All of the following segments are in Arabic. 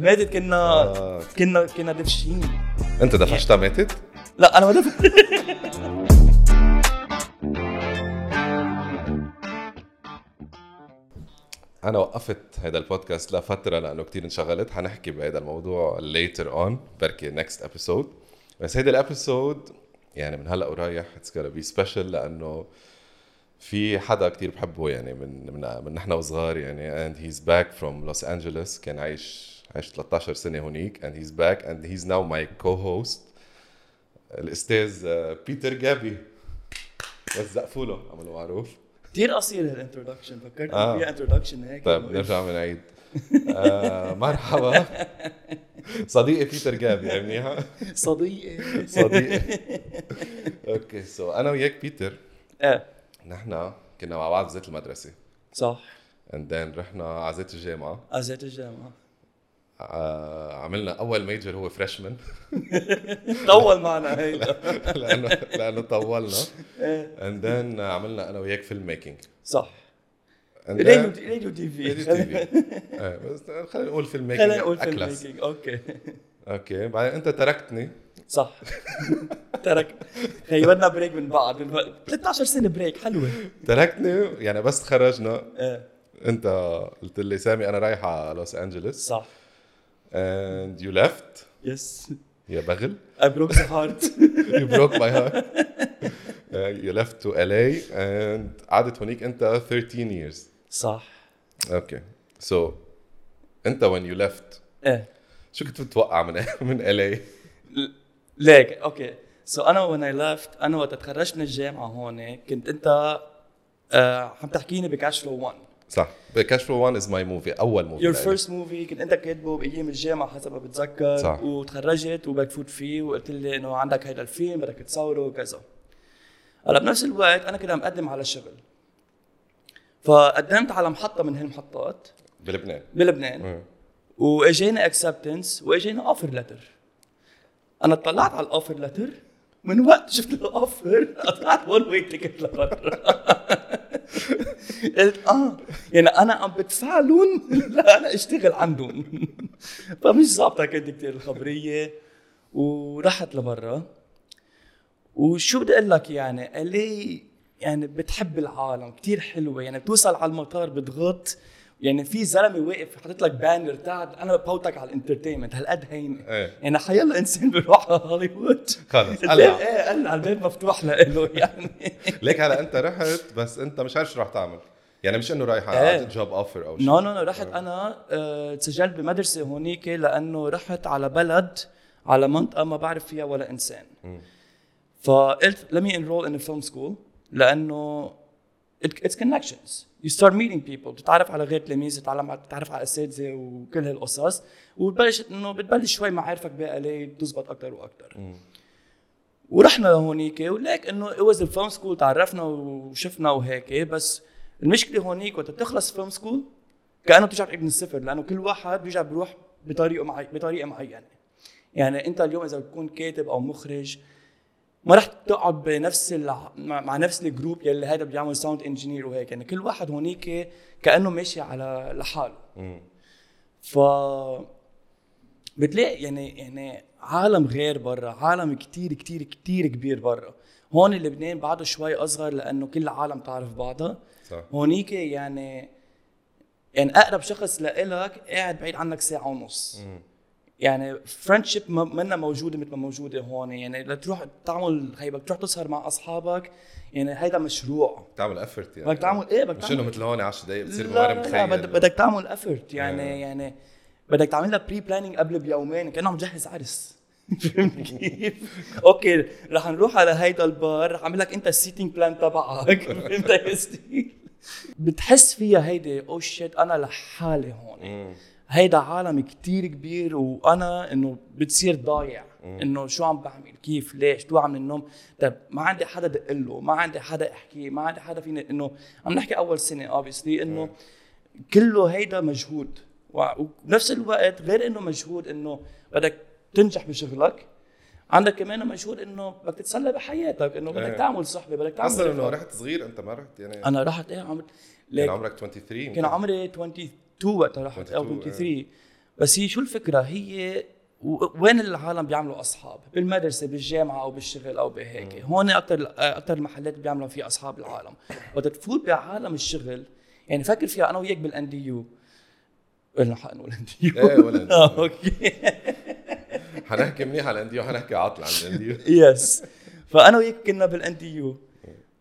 ماتت كنا آه. كنا كنا دفشين أنت دفشتها ماتت؟ لا أنا ما دفشت أنا وقفت هذا البودكاست لفترة لأنه كتير انشغلت. حنحكي بهذا الموضوع later on بركي next episode. بس هيدا ال episode يعني من هلأ ورايح it's gonna be special لأنه في حدا كتير بحبه يعني من من من نحن وصغار يعني and he's back from Los Angeles. كان عايش عايش 13 سنة هونيك and he's back and he's now my co-host. الأستاذ آه، بيتر جابي بس زقفوا له عملوا معروف. كثير قصير ال introduction فكرت آه. فيها introduction هيك. طيب نرجع بنعيد آه مرحبا. صديقي بيتر جابي منيحة صديقي. صديقي. okay so أنا وياك بيتر إيه نحن كنا مع بعض بزيت المدرسة. صح. and then رحنا على زيت الجامعة. ازيت الجامعة. عملنا أول major هو freshman طول معنا هيدا لأنه لأنه طولنا. إيه. and then عملنا أنا وياك filmmaking صح. radio TV radio TV إيه، بس خلينا نقول filmmaking خلينا نقول film. making okay. okay. بعدين أنت تركتني. صح. ترك. أخدنا break من بعض. من بعض. 13 سنة break حلوة. تركتني يعني بس تخرجنا إيه. أنت قلت لي سامي أنا رايح على لوس انجلوس صح. And you left? yes يا بغل I broke the heart. You broke my heart. Uh, you left to LA and قعدت هونيك أنت 13 years. صح. okay so أنت when you left إيه. شو كنت بتتوقع من من LA ليك. okay so أنا when I left أنا وقت تخرجت من الجامعة هون كنت أنت آه عم تحكيني ب Cash Flow 1 صح. Cash Flow 1 is my movie أول movie your first movie كنت أنت كاتبه بأيام الجامعة حسب ما بتذكر. صح. وتخرجت وبدك تفوت فيه وقلت لي إنه عندك هيدا الفيلم بدك تصوره وكذا. هلأ بنفس الوقت أنا كنت عم أقدم على شغل فقدمت على محطة من هالمحطات. بلبنان. بلبنان. مم. واجينا acceptance واجينا offer letter أنا اطلعت على ال offer letter من وقت شفت ال offer قطعت one way ticket لبرا. قلت آه يعني أنا عم بدفع لهم لا أنا أشتغل عندهم. فمش ظابطة كنت كثير الخبرية. ورحت لبرا. وشو بدي أقول لك يعني LA يعني بتحب العالم كتير حلوة. يعني بتوصل على المطار بتغط. يعني في زلمة واقف حاطط لك banner تاع أنا بفوتك على ال entertainment هالقد هينة؟ إيه. يعني حيلا إنسان بيروح على هوليوود. خلص قلع. إيه قلع الباب مفتوح له يعني. ليك هلا أنت رحت بس أنت مش عارف شو رح تعمل. يعني مش إنه رايح إيه. على job offer أو شيء. no no no رحت أنا آه، تسجلت بمدرسة هونيك لأنه رحت على بلد على منطقه ما بعرف فيها ولا إنسان. فقلت let me enroll in a film school لأنه it's connections. You start meeting people. بتتعرف على غير تلاميذ بتتعلم على بتتعرف على أساتذة وكل هالقصص. وبتبلش إنه بتبلش شوي معارفك بقى تزبط أكثر وأكثر ورحنا لهونيك وليك إنه it was a film school تعرفنا وشفنا وهيك. بس المشكلة هونيك وقت بتخلص film school كأنه بترجع من الصفر لأنه كل واحد بيرجع بيروح بطريقة معي بطريقة معينة. يعني أنت اليوم إذا بتكون كاتب أو مخرج ما رح تقعد بنفس الع... مع نفس ال group يلي هذا بيعمل sound engineer وهيك. يعني كل واحد هونيك كأنه ماشي على لحاله. ف بتلاقي يعني يعني عالم غير برا عالم كتير كتير كتير كبير برا. هون لبنان بعده شوي أصغر لأنه كل العالم تعرف بعضها. صح. هونيك يعني يعني أقرب شخص لإلك قاعد بعيد عنك ساعة ونص. مم. يعني friendship منا موجوده مثل ما موجودة هون يعني لتروح تعمل هي بدك تروح تسهر مع أصحابك يعني هيدا مشروع تعمل effort يعني بدك تعمل إيه بدك مش إنه مثل هون 10 دقائق بتصير لا بمار مخايل بدك تعمل effort يعني آه. يعني بدك تعمل لها pre-planning قبل بيومين كأنه عم جهز عرس فهمت كيف؟ okay رح نروح على هيدا البار رح أعمل لك أنت ال seating plan تبعك فهمت يا ستيل؟ بتحس فيها هيدي oh shit أنا لحالي هون. هيدا عالم كتير كبير وأنا إنه بتصير ضايع. إنه شو عم بعمل؟ كيف؟ ليش؟ توعى من النوم طيب ما عندي حدا دق له ما عندي حدا احكي ما عندي حدا فيني إنه عم نحكي أول سنة obviously إنه كله هيدا مجهود. وبنفس الوقت غير إنه مجهود إنه بدك تنجح بشغلك عندك كمان مجهود إنه بدك تتسلى بحياتك إنه بدك إيه. تعمل صحبة بدك تعمل أصلا إنه. رحت صغير أنت ما رحت يعني؟ أنا رحت إيه عمري كان ليك عمرك 23 كان عمري 22 وقتها رحت أو 22 23 بس هي شو الفكرة؟ هي وين العالم بيعملوا أصحاب؟ بالمدرسة بالجامعة أو بالشغل أو بهيك. هون أكثر أكثر المحلات بيعملوا فيها أصحاب العالم. وقت تفوت بعالم الشغل يعني فكر فيها أنا وياك بال NDU قلنا حق نقول NDU إيه ولا آه okay. حنحكي منيح على ال NDU وحنحكي عطل عن ال NDU yes فأنا وياك كنا بال NDU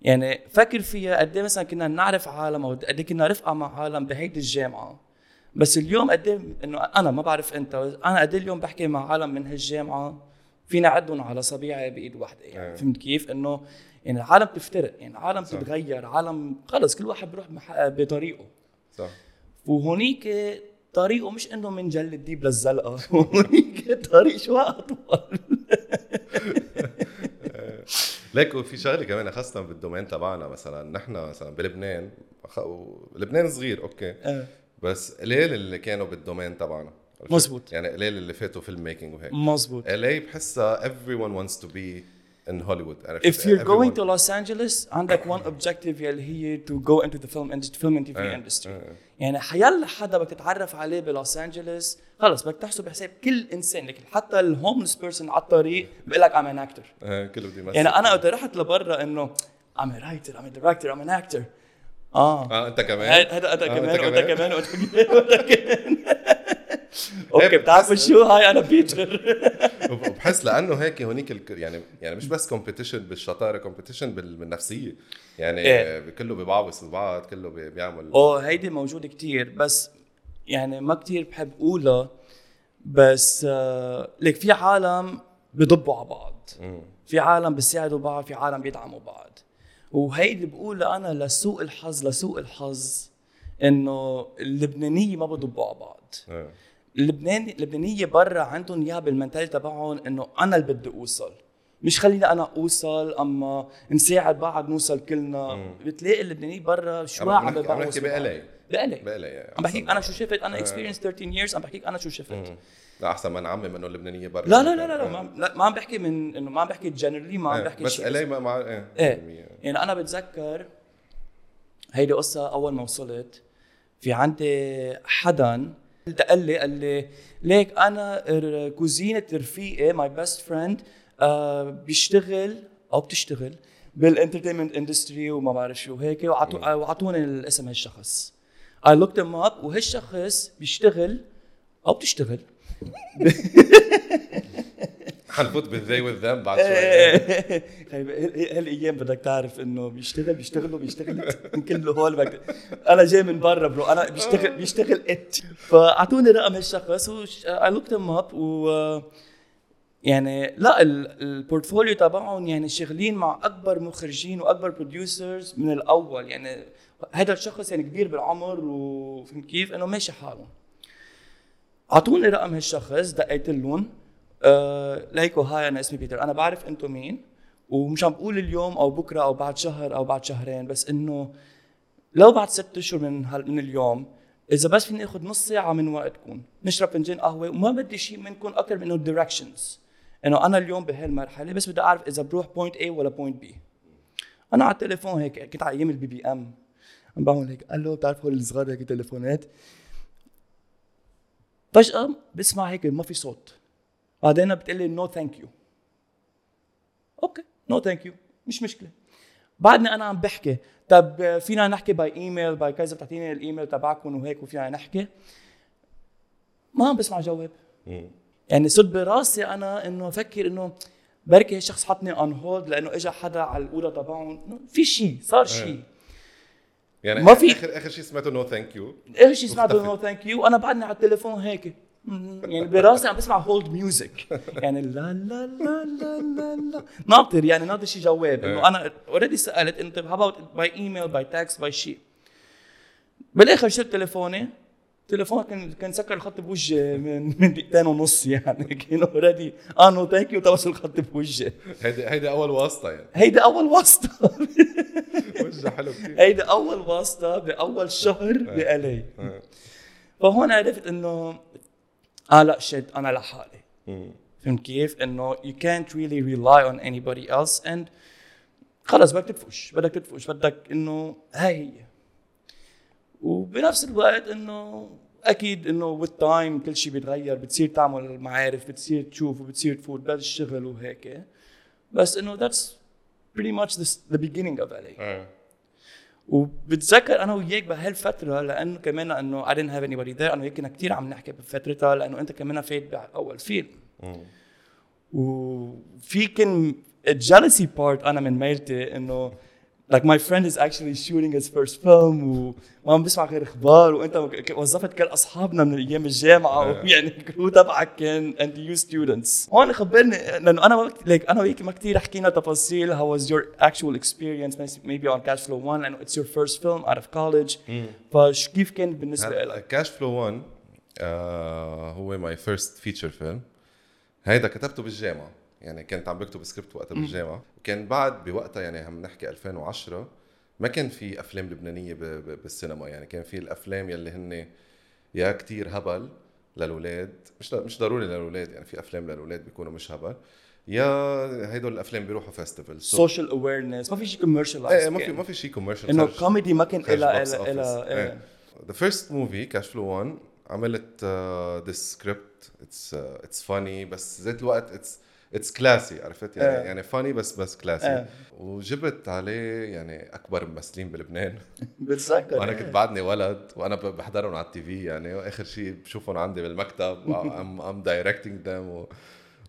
يعني فكر فيها قد إيه مثلا كنا نعرف عالم أو قد إيه كنا رفقة مع عالم بهيدي الجامعة. بس اليوم قد إيه إنه أنا ما بعرف أنت أنا قد إيه اليوم بحكي مع عالم من هالجامعة فينا عدهم على صبيعي بإيد واحدة يعني إيه. فهمت كيف؟ إنه يعني العالم بتفترق يعني العالم. بتتغير عالم خلص كل واحد بيروح بطريقه صح وهونيك طريقه مش إنه من جل الديب للزلقة هونيك طريق شوي أطول ليك وفي شغلة كمان خاصة بال domain تبعنا مثلا نحن مثلا بلبنان لبنان صغير okay. بس قليل اللي كانوا بال domain تبعنا؟ مزبوط. يعني قليل اللي فاتوا بال filmmaking وهيك مزبوط LA بحسها everyone wants to be in Hollywood عرفت؟ if you're going to Los Angeles عندك one objective يلي هي to go into the film industry film and TV إيه، industry إيه. يعني حيلا حدا بدك تتعرف عليه بلوس انجلوس خلص بدك تحسب حساب كل إنسان لكن حتى ال homeless person على الطريق بيقول لك an actor إيه، كله يمثل يعني أنا وقت رحت لبرا إنه I'm a writer I'm a director I'm an actor آه. آه أنت كمان. هذا آه، كمان أنت وانت كمان؟ كمان وانت كمان وانت كمان. أوكي إيه، بتعرفوا شو؟ هاي أنا بيتر وبحس لأنه هيك هونيك الك... يعني يعني مش بس competition بالشطارة competition بال... بالنفسية. يعني إيه. كله بيبعبص ببعض كله بي... بيعمل. أوه هيدي موجودة كتير بس يعني ما كتير بحب أقولها بس آه ليك في عالم بضبوا على بعض. في عالم بيساعدوا بعض في عالم بيدعموا بعض. وهيدي بقولها أنا لسوء الحظ لسوء الحظ إنه اللبنانية ما بضبوا على بعض. إيه. اللبنان اللبنانية برا عندهم إياها بال mentality تبعهم إنه أنا اللي بدي أوصل. مش خليني أنا أوصل أما نساعد بعض نوصل كلنا. بتلاقي اللبنانية برا شوي عم بعض. بقلي بقلي بقلي عم بحكيك أنا شو شفت؟ أنا experience 13 years عم بحكيك أنا شو شفت؟ لا أحسن ما نعمم إنه اللبنانية برا. لا لا لا لا, لا ما, لا ما عم بحكي من إنه ما عم بحكي generally ما عم إيه، بحكي بس شيء. الي ما مع إيه. إيه يعني أنا بتذكر هيدي قصة أول ما وصلت. في عندي حدا قال لي قال لي ليك أنا cousin رفيقي my best friend بيشتغل أو بتشتغل بال entertainment industry وما بعرف شو هيك وعطو- وعطوني الاسم هالشخص. I looked him up وهالشخص بيشتغل أو بتشتغل. حنفوت بال they وال them بعد شوي طيب هالايام بدك تعرف إنه بيشتغل؟ بيشتغلوا بيشتغل؟ من كل هول أنا جاي من برا برو أنا بيشتغل بيشتغل it فأعطوني رقم هالشخص I looked 'em up و يعني لا ال- ال portfolio تبعهم يعني شغالين مع أكبر مخرجين وأكبر producers من الأول. يعني هذا الشخص يعني كبير بالعمر وفهمت كيف؟ إنه ماشي حاله. أعطوني رقم هالشخص دقيت لهم. آه ليكو هاي أنا اسمي بيتر. أنا بعرف أنتم مين ومش عم بقول اليوم أو بكرة أو بعد شهر أو بعد شهرين بس إنه لو بعد ست أشهر من هال من اليوم إذا بس فيني أخذ نص ساعة من وقتكم نشرب فنجان قهوة وما بدي شيء منكم أكثر من إنه ال directions إنه أنا اليوم بهالمرحله بس بدي أعرف إذا بروح point A ولا point B. أنا على التليفون هيك كنت على أيام ال BBM عم بعمل هيك. ألو بتعرف هول الصغار هيك تليفونات فجأة بسمع هيك ما في صوت. بعدين بتقول لي no thank you أوكي no thank you مش مشكلة. بعدني أنا عم بحكي. طب فينا نحكي by email by كذا بتعطيني الإيميل تبعكم وهيك وفينا نحكي. ما عم بسمع جواب. يعني صرت براسي أنا إنه أفكر إنه بركي الشخص حطني on hold لأنه اجى حدا على الأولى تبعهم. في شيء صار شيء يعني ما في- اخر آخر شيء سمعته no thank you إيش شيء سمعته. no thank you وأنا بعدني على التليفون هيك. يعني براسي عم بسمع hold music يعني لا لا لا لا لا لا. ناطر يعني ناطر شي جواب. إنه إيه. أنا already سألت إنت how by email by text by شيء بالآخر شلت تليفوني. تليفون. كان كان سكر الخط بوجهي من من دقيقتين ونص يعني. كان already آه no thank you توصل الخط بوجهي هيدي هيدي أول واسطة يعني. هيدي أول واسطة. وجه حلو كثير هيدي أول واسطة بأول شهر بإلي. إيه. فهون عرفت إنه آه لا شد أنا لحالي. فهمت كيف؟ إنه you can't really rely on anybody else and خلص بدك تدفش بدك تدفش بدك إنه هاي هي وبنفس الوقت إنه أكيد إنه with time كل شيء بيتغير بتصير تعمل معارف بتصير تشوف وبتصير تفوت بالشغل وهيك بس إنه that's pretty much the, the beginning of LA إيه. وبتذكر أنا وياك بهالفترة لأنه كمان إنه I didn't have anybody there أنا وياك كنا كثير عم نحكي بفترتها لأنه أنت كمان فايت بأول فيلم. وفي كان الجالسي بارت أنا من ميلتي إنه like my friend is actually shooting his first film وما عم بسمع غير أخبار وانت وظفت كل أصحابنا من أيام الجامعة ويعني الكرو تبعك كان and you students. هون خبرني لأنه أنا like أنا وياك ما كثير حكينا تفاصيل. How was your actual experience? Maybe on Cash Flow 1 لأنه it's your first film out of college. فش كيف كان بالنسبة لك؟ كاش فلو 1 آه هو my first feature film هيدا كتبته بالجامعة. يعني كنت عم بكتب سكريبت وقتها بالجامعة. وكان بعد بوقتها يعني عم نحكي 2010 ما كان في أفلام لبنانية بالسينما. يعني كان في الأفلام يلي هن يا كتير هبل للاولاد مش مش ضروري للاولاد يعني في أفلام للاولاد بيكونوا مش هبل. يا هيدول الأفلام بيروحوا festival. Social awareness ما في شيء commercialized إيه ما في. ما في شيء commercial إنه كوميدي ما كان office. إلها إيه. The first movie كاش فلو 1 عملت script. It's uh, it's funny بس ذات الوقت it's it's classy عرفت؟ يعني إيه. يعني funny بس بس classy. إيه. وجبت عليه يعني أكبر ممثلين بلبنان. بتذكر وأنا كنت بعدني ولد وأنا بحضرهم على ال TV يعني. وآخر شيء بشوفهم عندي بالمكتب I'm I'm directing them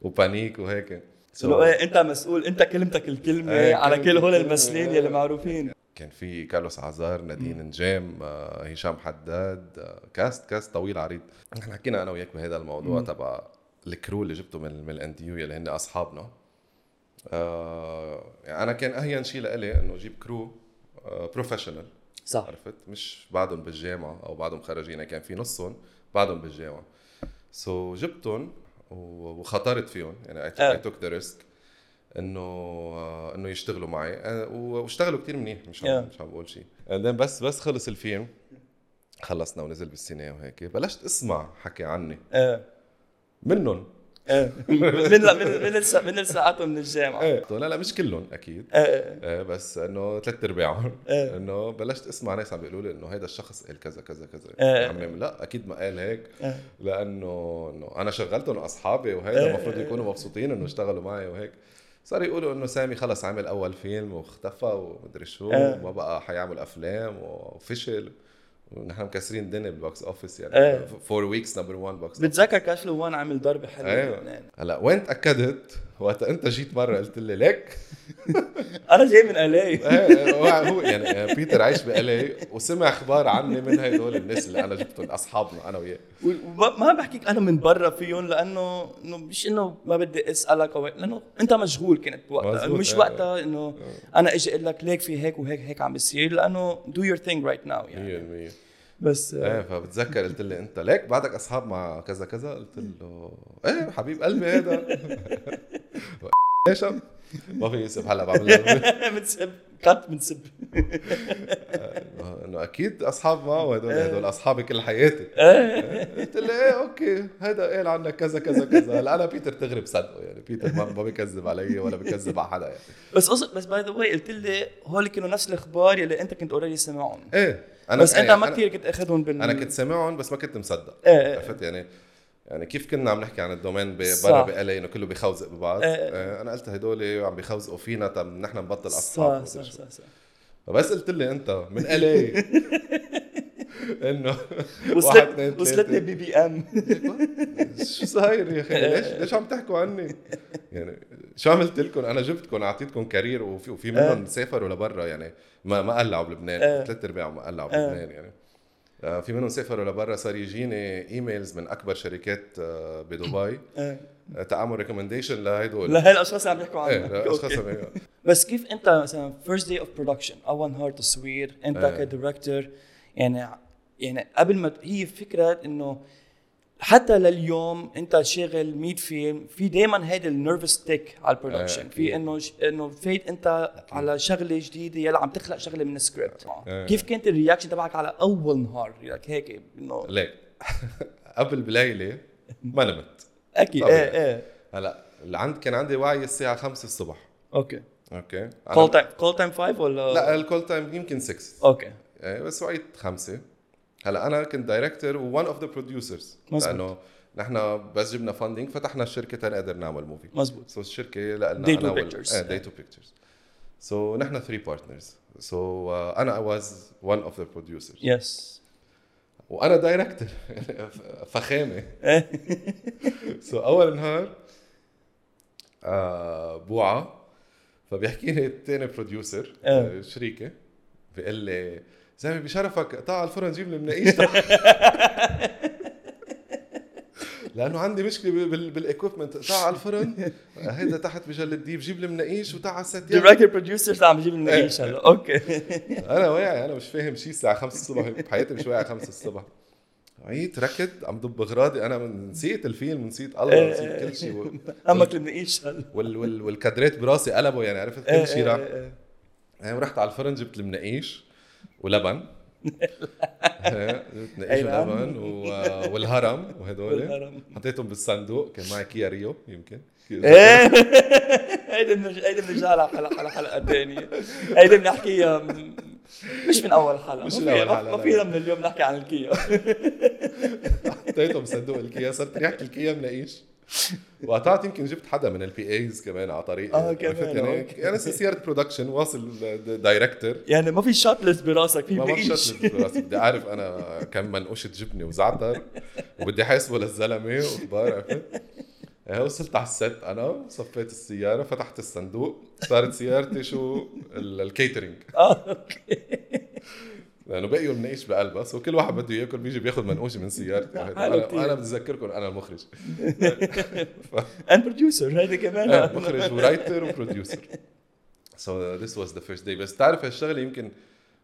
و panic وهيك. So- إيه أنت مسؤول أنت كلمتك الكلمة إيه، على كل هول. الممثلين يلي معروفين. كان في كارلوس عزار نادين نجام آه، هشام حداد آه، cast cast طويل عريض. إحنا حكينا أنا وياك بهذا الموضوع تبع ال crew اللي جبته من من ال NDU يلي هن أصحابنا. آه يعني أنا كان أهين شيء لإلي إنه أجيب crew professional صح. عرفت؟ مش بعدهم بالجامعة أو بعدهم خرجين يعني كان في نصهم بعدهم بالجامعة. so so, جبتهم وخطرت فيهم. يعني آه. I took the risk إنه آه، إنه يشتغلوا معي. آه، واشتغلوا كتير منيح مش Yeah. عم مش عم بقول شيء بعدين بس بس خلص الفيلم. خلصنا ونزل بالسينما وهيك. بلشت أسمع حكي عني. إيه منهم إيه. من من من الس- من الجامعة. إيه. لا لا مش كلهم أكيد. إيه إيه. إيه بس إنه ثلاث ارباعهم إيه. إنه بلشت أسمع ناس عم بيقولوا لي إنه هيدا الشخص قال كذا كذا كذا. إيه. يا عمي لا أكيد ما قال هيك. إيه. لأنه إنه أنا شغلتهم أصحابي وهيدا إيه. المفروض يكونوا مبسوطين إنه اشتغلوا معي وهيك. صار يقولوا إنه سامي خلص عمل أول فيلم واختفى ومدري شو إيه. وما بقى حيعمل أفلام وفشل. ونحن مكسرين الدنيا بال box office إيه. يعني four weeks number 1 box بتذكر Cash Flow 1 عمل ضربه حلوة أيوه هلا وين تأكدت؟ وقت أنت جيت مرة قلت لي ليك. أنا جاي من LA إيه هو هو يعني بيتر عايش ب LA وسمع أخبار عني من هدول الناس اللي أنا جبتهم أصحابنا أنا وياه. وما بحكيك أنا من برا فيهم لأنه إنه مش إنه ما بدي أسألك أو لأنه أنت مشغول كنت وقتها مش إيه. وقتها إنه أنا إجي أقول لك ليك في هيك وهيك هيك عم بيصير لأنه do your thing right now يعني. 100% بس إيه فبتذكر قلت لي انت ليك؟ بعدك اصحاب مع كذا كذا قلت له إيه حبيب قلبي هذا إيش عم- ما في يوسف هلا بعمل بنسب كات بنسب إنه أكيد أصحاب معه هدول هدول أصحابي كل حياتي قلت له إيه okay هذا قال عنك كذا كذا كذا هلا أنا بيتر تغري بصدقه يعني بيتر ما ما بيكذب علي ولا بيكذب على حدا يعني بس قصد بس by the way قلت لي هول كانوا نفس الأخبار يلي أنت كنت already سمعهم إيه بس أنت إيه، ما أنا- كثير كنت أخذهم بال أنا كنت سامعهم بس ما كنت مصدق إيه، إيه. عرفت يعني يعني كيف كنا عم نحكي عن ال domain صح. برا بقلي إنه كله بيخوزق ببعض إيه، إيه. آه، أنا قلت هدول عم بيخوزقوا فينا طب نحن نبطل صح أصحاب صح ومدري شو. صح, صح. فبس قلت لي أنت من LA إنه وصلت وصلتني. BBM شو صاير يا أخي؟ ليش ليش عم تحكوا عني؟ يعني شو عملت لكم؟ أنا جبتكم أعطيتكم career وفي وفي منهم سافروا لبرا يعني ما ما قلعوا بلبنان. إيه. ثلاث ارباعهم ما قلعوا إيه. بلبنان يعني. آه، في منهم سافروا لبرا صار يجيني emails من أكبر شركات آه، بدبي. آه، تعمل recommendation لهدول لهي الأشخاص اللي عم يحكوا إيه عنك لاشخاص okay. عم- بس كيف أنت مثلا first day of production اول نهار تصوير أنت إيه. ك director يعني يعني قبل ما هي فكرة إنه حتى لليوم أنت شاغل 100 فيلم في دائما هيدا ال nervous tic على ال production إيه، في إنه ش- إنه فايت أنت على شغلة جديدة يلا عم تخلق شغلة من السكريبت. كيف كانت ال reaction تبعك على أول نهار؟ هيك إنه ليك قبل بليلة ما نمت. أكيد. إيه إيه. هلا اللي عند كان عندي وعي الساعة 5 الصبح. okay. okay. call time call time 5 ولا؟ لا ال call time يمكن 6 okay. إيه، بس وعيت خمسة. هلا أنا كنت director و one of the producers. لأنه نحن بس جبنا funding فتحنا الشركة تنقدر نعمل movie مزبوط so الشركة لنا أنا وال- Pictures. إيه Day Two Pictures so نحن three partners so أنا was one of the producers yes وأنا director فخامة. so أول نهار آه بوعه فبيحكي لي الثاني producer آه. شريكي بيقول لي زلمة بشرفك قطع الفرن جيب لي مناقيش لأنه عندي مشكلة بال equipment قطع على الفرن. هيدا تحت بجل الديب جيب لي مناقيش وتعال set يلا. director producer عم بجيب مناقيش هلا. okay. أنا واعي. أنا مش فاهم شيء الساعة 5 الصبح. بحياتي مش واعي 5 الصبح. وعيت ركض. عم دب أغراضي. أنا نسيت الفيلم. نسيت الله. نسيت كل شيء همك لنقيش هلا. وال وال والكادرات براسي قلبوا. يعني عرفت؟ إيه، كل شيء إيه، راح. إيه، إيه. رحت على الفرن جبت المناقيش ولبن. نقيش أي نعم. والهرم وهدول. حطيتهم بالصندوق كان معي كيا ريو يمكن. إيه. هيدي بنرجع هيدي بنرجع لها حلقه على حلقة ثانية هيدي بنحكيها مش من أول حلقة. مش من أول حلقة، ما. فينا من اليوم نحكي عن الكيا. حطيتهم بصندوق الكيا صرت ريحة الكيا مناقيش. وقطعت يمكن جبت حدا من ال PAs كمان على طريقي آه، عرفت كمان، يعني. يعني سيارة production واصل director يعني ما في shot list براسك في ما بقيش بشتت براسي. بدي أعرف أنا كم منقوشة جبنة وزعتر وبدي حاسبه للزلمه وأخبار عرفت؟ إيه، وصلت على ال set أنا صفيت السيارة فتحت الصندوق صارت سيارتي شو؟ ال- catering آه okay. لأنه بقيوا المناقيش بقلبها so كل واحد بده ياكل بيجي بياخذ منقوشه من سيارتي حلو أنا كتير. أنا بدي أذكركم أنا المخرج and producer هيدي كمان آه، مخرج و writer و producer so this was the first day بس تعرف هالشغلة يمكن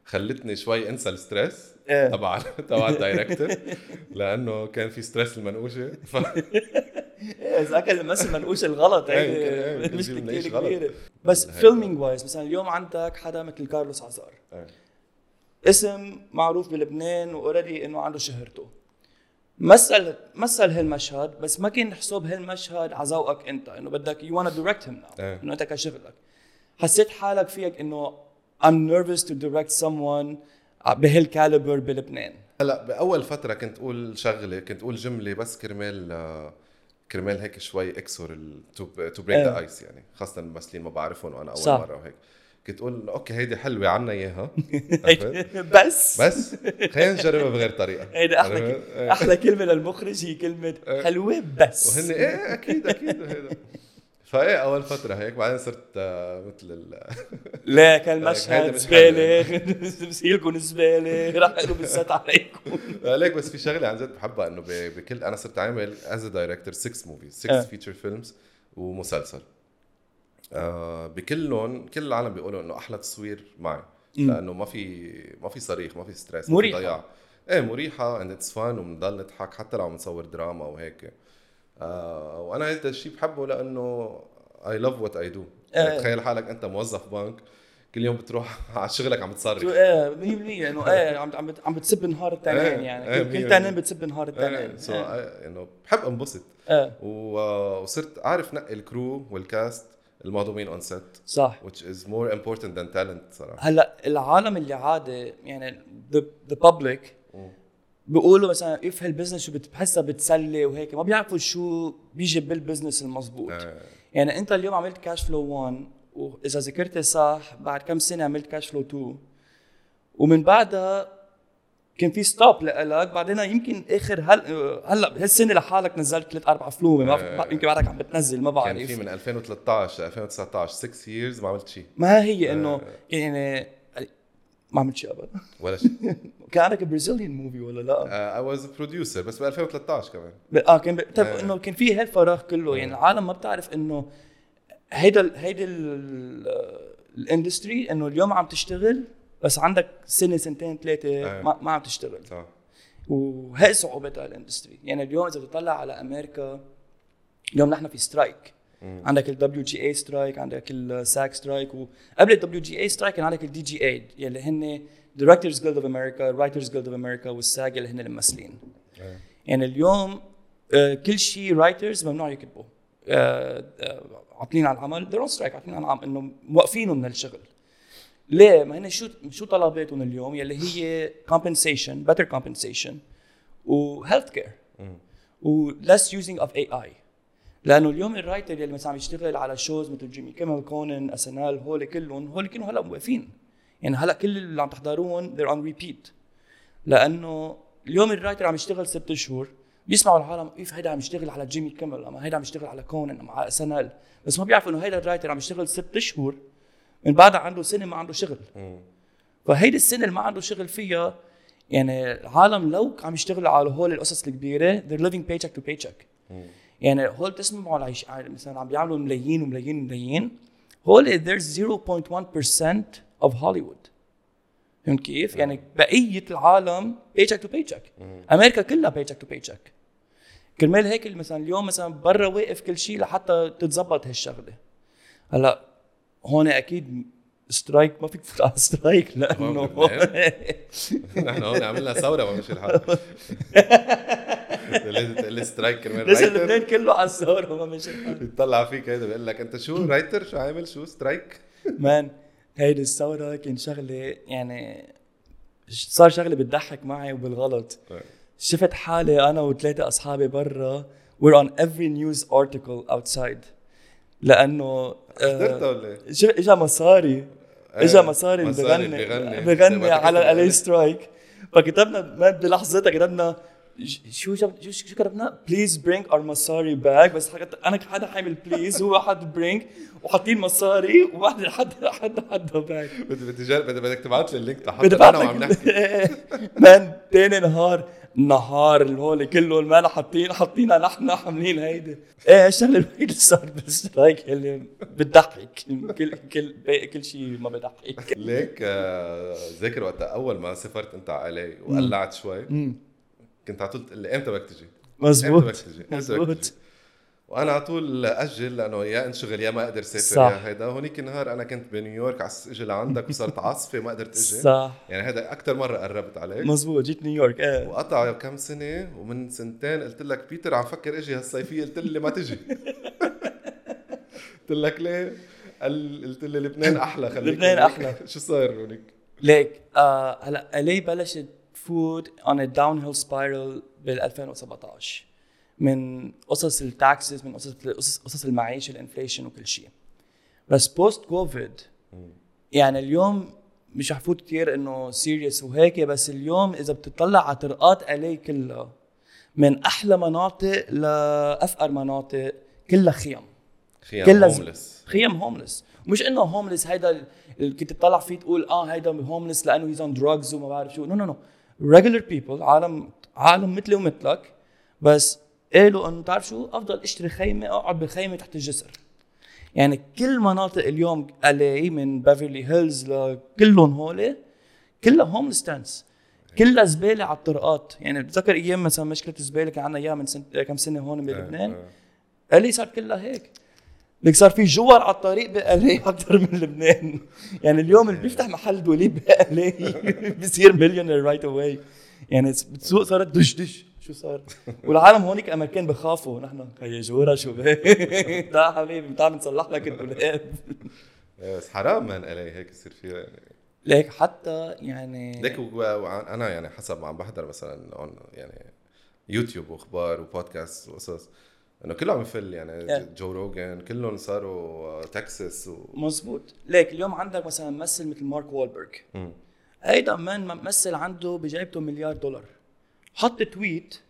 خلتني شوي انسى ال stress إيه. تبع تبع ال director لأنه كان في stress المنقوشة ف... إذا اكل المثل منقوش الغلط إيه، إيه، يمكن مشكلة كثير. كبيرة بس. filming wise مثلا اليوم عندك حدا مثل كارلوس عزار إيه. اسم معروف بلبنان و already إنه عنده شهرته مثل مثل هالمشهد بس ما كان حساب هالمشهد على ذوقك أنت إنه بدك يو direct him now إيه. إنه أنت كشغلك حسيت حالك فيك إنه I'm nervous to direct someone بهال caliber بلبنان هلأ بأول فترة كنت أقول شغلة كنت أقول جملة بس كرمال كرمال هيك شوي اكسر to break the. ice يعني خاصة الممثلين ما بعرفهم وأنا أول صح. مرة وهيك كنت أقول okay هيدي حلوة عنا إياها؟ بس. بس. خلينا نجربها بغير طريقة. هيدا أحلى أحلى كلمة للمخرج هي كلمة حلوة بس. وهن إيه أكيد أكيد هيدا. فإيه أول فترة هيك بعدين صرت آه، مثل ال... لا كان مشهد مش زبالة مسيلكم زبالة راح له بالزت عليكم. ليك بس في شغلة عن جد بحبها إنه بكل أنا صرت عامل as director 6 movies 6 آه. feature films ومسلسل. آه بكلهم كل العالم بيقولوا إنه أحلى تصوير معي. لأنه ما في ما في صريخ ما في stress في ضياع. إيه مريحة and it's fun وبنضل نضحك حتى لو عم نصور دراما وهيك آه وأنا هذا الشيء بحبه لأنه I love what I do. تخيل حالك أنت موظف بنك كل يوم بتروح على شغلك عم تصرخ شو إيه 100% إنه إيه عم عم بت- عم بتسب نهار التنين إيه، يعني. إيه، كل- تنين بالمية. بتسب نهار التنين so إيه. إنه بحب انبسط. إيه. وصرت اعرف نقي ال crew وال cast؟ المهضومين on set صح. Which is more important than talent صراحة. هلأ العالم اللي عادي يعني the, the public بيقولوا مثلا of هال business شو بتحسها بتسلي وهيك ما بيعرفوا شو بيجي بال business المزبوط. آه. يعني أنت اليوم عملت Cash Flow 1 وإذا ذكرت صح بعد كم سنة عملت Cash Flow 2 ومن بعدها كان في ستوب لك بعدين يمكن آخر هل هلأ هالسنه لحالك نزلت ثلاث أربع فلوم ما آه. يمكن بعدك عم بتنزل ما كان في بعرف من 2013 ل 2019 6 years ما عملت شيء ما هي إنه يعني ما عملت شيء ابدا ولا شيء كان عندك Brazilian movie ولا لا؟ I was producer بس ب 2013 كمان آه كان. طيب آه. إنه كان في هالفراغ كله يعني العالم ما بتعرف إنه هيدا هيدا ال- ال industry إنه اليوم عم تشتغل بس عندك سنة سنتين ثلاثة آه. ما, ما عم تشتغل. صح. وهي صعوبتها ال industry يعني اليوم إذا بتطلع على أمريكا اليوم نحن في strike عندك ال WGA strike عندك ال SAG strike وقبل ال WGA strike كان عندك ال DGA يلي هن Directors Guild of America Writers Guild of America وال SAG اللي هن الممثلين. آه. يعني اليوم آه، كل شيء writers ممنوع يكتبوا آه، آه، عاطلين عن العمل. On strike عاطلين عن العمل إنه موقفينهم من الشغل. ليه؟ ما هن شو شو طلباتهم اليوم؟ يلي هي compensation better compensation و health care و less using of AI لأنه اليوم ال writer يلي مثلا عم يشتغل على shows مثل جيمي كيمل كونن SNL هول كلهم هول كلهم هلأ موقفين. يعني هلأ كل اللي عم تحضروهم they're on repeat. لأنه اليوم ال writer عم يشتغل ست شهور بيسمعوا العالم كيف هيدا عم يشتغل على جيمي كيمل أما هيدا عم يشتغل على كونن أما على SNL بس ما بيعرفوا إنه هيدا ال writer عم يشتغل ست شهور من بعدها عنده سنة ما عنده شغل. فهيدي السنة اللي ما عنده شغل فيها يعني العالم لو عم يشتغلوا على هول القصص الكبيرة they're living paycheck to paycheck. يعني هول بتسمعوا على عيش- على مثلا عم بيعملوا ملايين وملايين وملايين. هول there's 0.1% of Hollywood. فهمت كيف؟ يعني بقية العالم paycheck to paycheck. أمريكا كلها paycheck to paycheck. كرمال هيك مثلا اليوم مثلا برا واقف كل شيء لحتى تتزبط هالشغلة. هلأ هون أكيد strike ما فيك تفوت على strike لأنه نحن هون عملنا ثورة ما مشي الحال تقول لي strike كرمال writer لبنان كله على الثورة ما مشي الحال. بيطلع فيك هيدا بيقول لك أنت شو writer شو عامل؟ شو strike مان هيدي الثورة كان شغلة يعني صار شغلة بتضحك معي وبالغلط. شفت حالي أنا وثلاثة أصحابي برا we're on every news article outside. حضرتها آه ولا إيه؟ اجا مصاري. إجا مصاري اللي بغني بغني. على عليه. سترايك. فكتبنا ما بلحظتها كتبنا شو جاب شو شو كتبنا؟ بليز برينج اور مصاري باك بس حكت أنا حدا حامل بليز هو حد برينج وحاطين مصاري. وواحد حد حد حد باك بدي بدي بدك تبعت لي اللينك بدي تحط أنا وعم نحكي. مان تاني نهار نهار الهول كله ما حاطين حاطينها نحن عاملين هيدي إيه الشغله الوحيده اللي صار بالسترايك اللي بتضحك. كل كل باقي كل شيء ما بضحك. ليك آه، ذاكر وقت أول ما سافرت أنت على وقلعت شوي كنت على طول تقول لي إمتى بدك تجي؟ إمتى مزبوط بدك تجي؟ إمتى بدك مزبوط. تجي؟ وأنا على طول أجل لأنه يا انشغل يا ما أقدر سافر صح. يا هيدا هونيك النهار أنا كنت بنيويورك على أجي لعندك وصارت عاصفة ما قدرت أجي صح يعني هذا أكثر مرة قربت عليك مزبوط جيت نيويورك إيه وقطع كم سنة ومن سنتين قلت لك بيتر عم فكر إجي هالصيفية قلت لي ما تجي قلت لك ليه؟ قال قلت لي لبنان أحلى خليك لبنان. أحلى. شو صار هونيك؟ ليك آه هلأ LA بلشت تفوت on a downhill spiral بال 2017 من قصص ال taxes من قصص قصص قصص المعيشه ال inflation وكل شيء. بس post COVID يعني اليوم مش حفوت كتير إنه serious وهيك بس اليوم إذا بتطلع على طرقات LA كلها من أحلى مناطق لافقر مناطق كلها خيم خيام كلها homeless خيم homeless مش إنه homeless هيدا اللي كنت تطلع فيه تقول آه هيدا homeless لأنه he's on drugs وما بعرف شو. no no no regular people عالم عالم مثلي ومثلك بس قالوا أنه تعرف شو؟ أفضل أشتري خيمة أقعد بخيمه تحت الجسر. يعني كل مناطق اليوم LA من بيفرلي هيلز لكلهم هول كلها homeless tents كلها زبالة على الطرقات. يعني بتذكر أيام مثلا مشكلة الزبالة كان عندنا إياها من سنة كم سنة هون بلبنان LA صار كلها هيك. لك صار في جوار على الطريق بقلي أكثر من لبنان. يعني اليوم اللي بيفتح محل دوليب بقلي بصير مليونير right away يعني بتسوق صارت دش دش. شو صار؟ والعالم هونيك أمريكان بخافوا. نحن خيي جورا شو تعال حبيبي تعال بنصلح لك الدولاب بس حرام من إلي هيك يصير فيها يعني. ليك حتى يعني ليك أنا يعني حسب ما عم بحضر مثلا on يعني يوتيوب وأخبار وبودكاست وقصص إنه كله عم يفل يعني. جو روجن كلهم صاروا تكساس و مزبوط. ليك اليوم عندك مثلا ممثل مثل مارك وولبرغ. هيدا مان ممثل عنده بجايبته مليار دولار. حط tweet